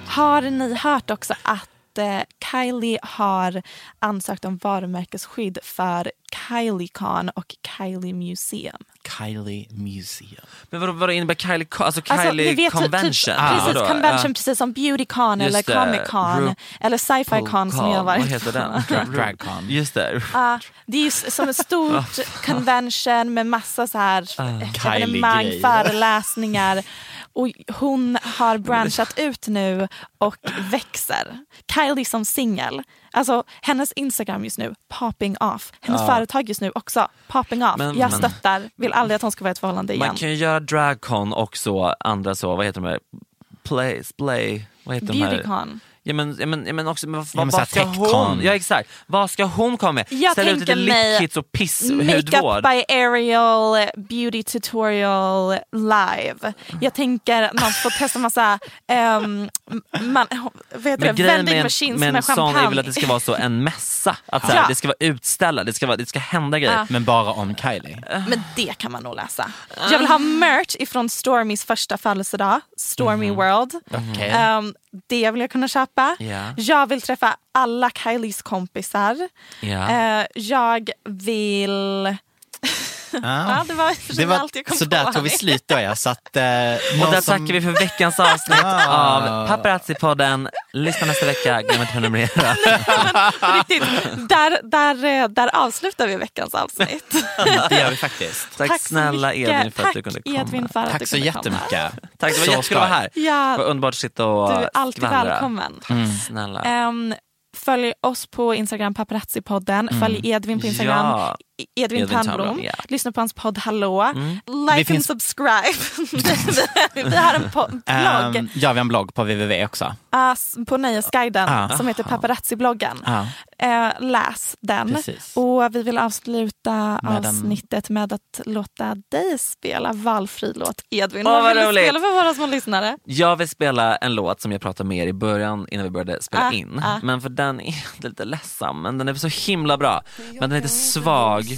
Har ni hört också att eh, Kylie har ansökt om varumärkesskydd för KylieCon och Kylie Museum? Kylie Museum. Men vadå, vadå innebär Kylie, alltså Alltså, Kylie ni vet, typ- Convention? Typ, Ah, precis, vadå? convention Ja. precis som Beautycon Just eller det. Comic Con Ru- eller Sci-Fi Con som jag har varit Vad heter den? Dra- Dragcon. Just det. Ja, det är ju som ett stort convention med massa så här Ah. evenemang, föreläsningar. Och hon har branchat ut nu och växer. Kylie som singel. Alltså hennes Instagram just nu, popping off. Hennes företag just nu också, popping off. Men- jag men- stöttar, vill aldrig att hon ska vara i ett förhållande igen. Man kan ju göra dragcon och så andra så, vad heter de här? Play, play, vad heter de här? Ja men, ja, men, ja, men också, men vad, Ja, men vad, ska hon? Ja exakt, vad ska hon komma med? Jag Ställa ut tänker lite lipkits och piss Makeup hudvård? by Ariel beauty tutorial live. Jag tänker att man får testa massa um, man, vad heter Men det? vending med, machines med med en sån är champagne. väl att det ska vara så en mässa, att så här, Ja. det ska vara utställare, det ska, vara, det ska hända grejer. Ja. Men bara om Kylie. Men det kan man nog läsa. Jag vill ha merch ifrån Stormys första födelsedag, Stormy World. Okej. Um, det vill jag kunna köpa. Ja. Jag vill träffa alla Kylies kompisar. Eh, jag vill... Ja, det var, Det var, allt jag kom så på. där tog vi slut då ja. Så att, eh, Och där som- tackar vi för veckans avsnitt Ja. av Paparazzi-podden. Lyssna nästa vecka, glöm inte att prenumerera. Riktigt, där, där, eh, där avslutar vi veckans avsnitt. Det gör vi faktiskt. Tack, så snälla mycket. Edvin för att Tack, du kunde komma. Edvin för att Tack du så kunde komma. jättemycket. Tack, det var Så jättekul att vara här. Ja, Det var underbart att sitta och du är alltid skvallra. välkommen. Tack snälla. Ehm, följ oss på Instagram, paparazzi-podden. Följ Edvin på Instagram, Ja. Edvin, Edvin Törnblom. Ja. Lyssna på hans podd Hallå. Mm. Like Vi finns- and subscribe. vi har en po- blogg Um, ja, vi har en blogg på www också. ah, s- på Nöjesguiden Ah. som heter Paparazzi-bloggen. Ja. Eh, läs den. Precis. Och vi vill avsluta Med en- avsnittet med att låta dig spela valfri låt. Edvin, Åh, vad vill du spela för våra små lyssnare? Jag vill spela en låt som jag pratade med er i början innan vi började spela Ah, in. ah. Men för den är lite ledsam, men den är så himla bra. Men den är lite svag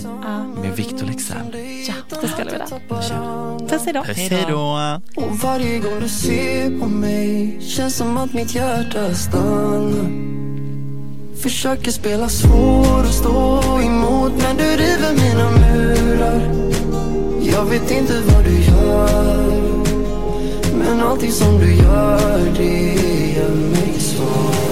med Victor Leksell. Ja, då spelar vi den. Puss hejdå. Puss hej då. Och varje gång du ser på mig Känns som att mitt hjärta stannar Försöker spela svår och stå emot Men du river mina murar Jag vet inte vad du gör Men allting som du gör det gör mig taget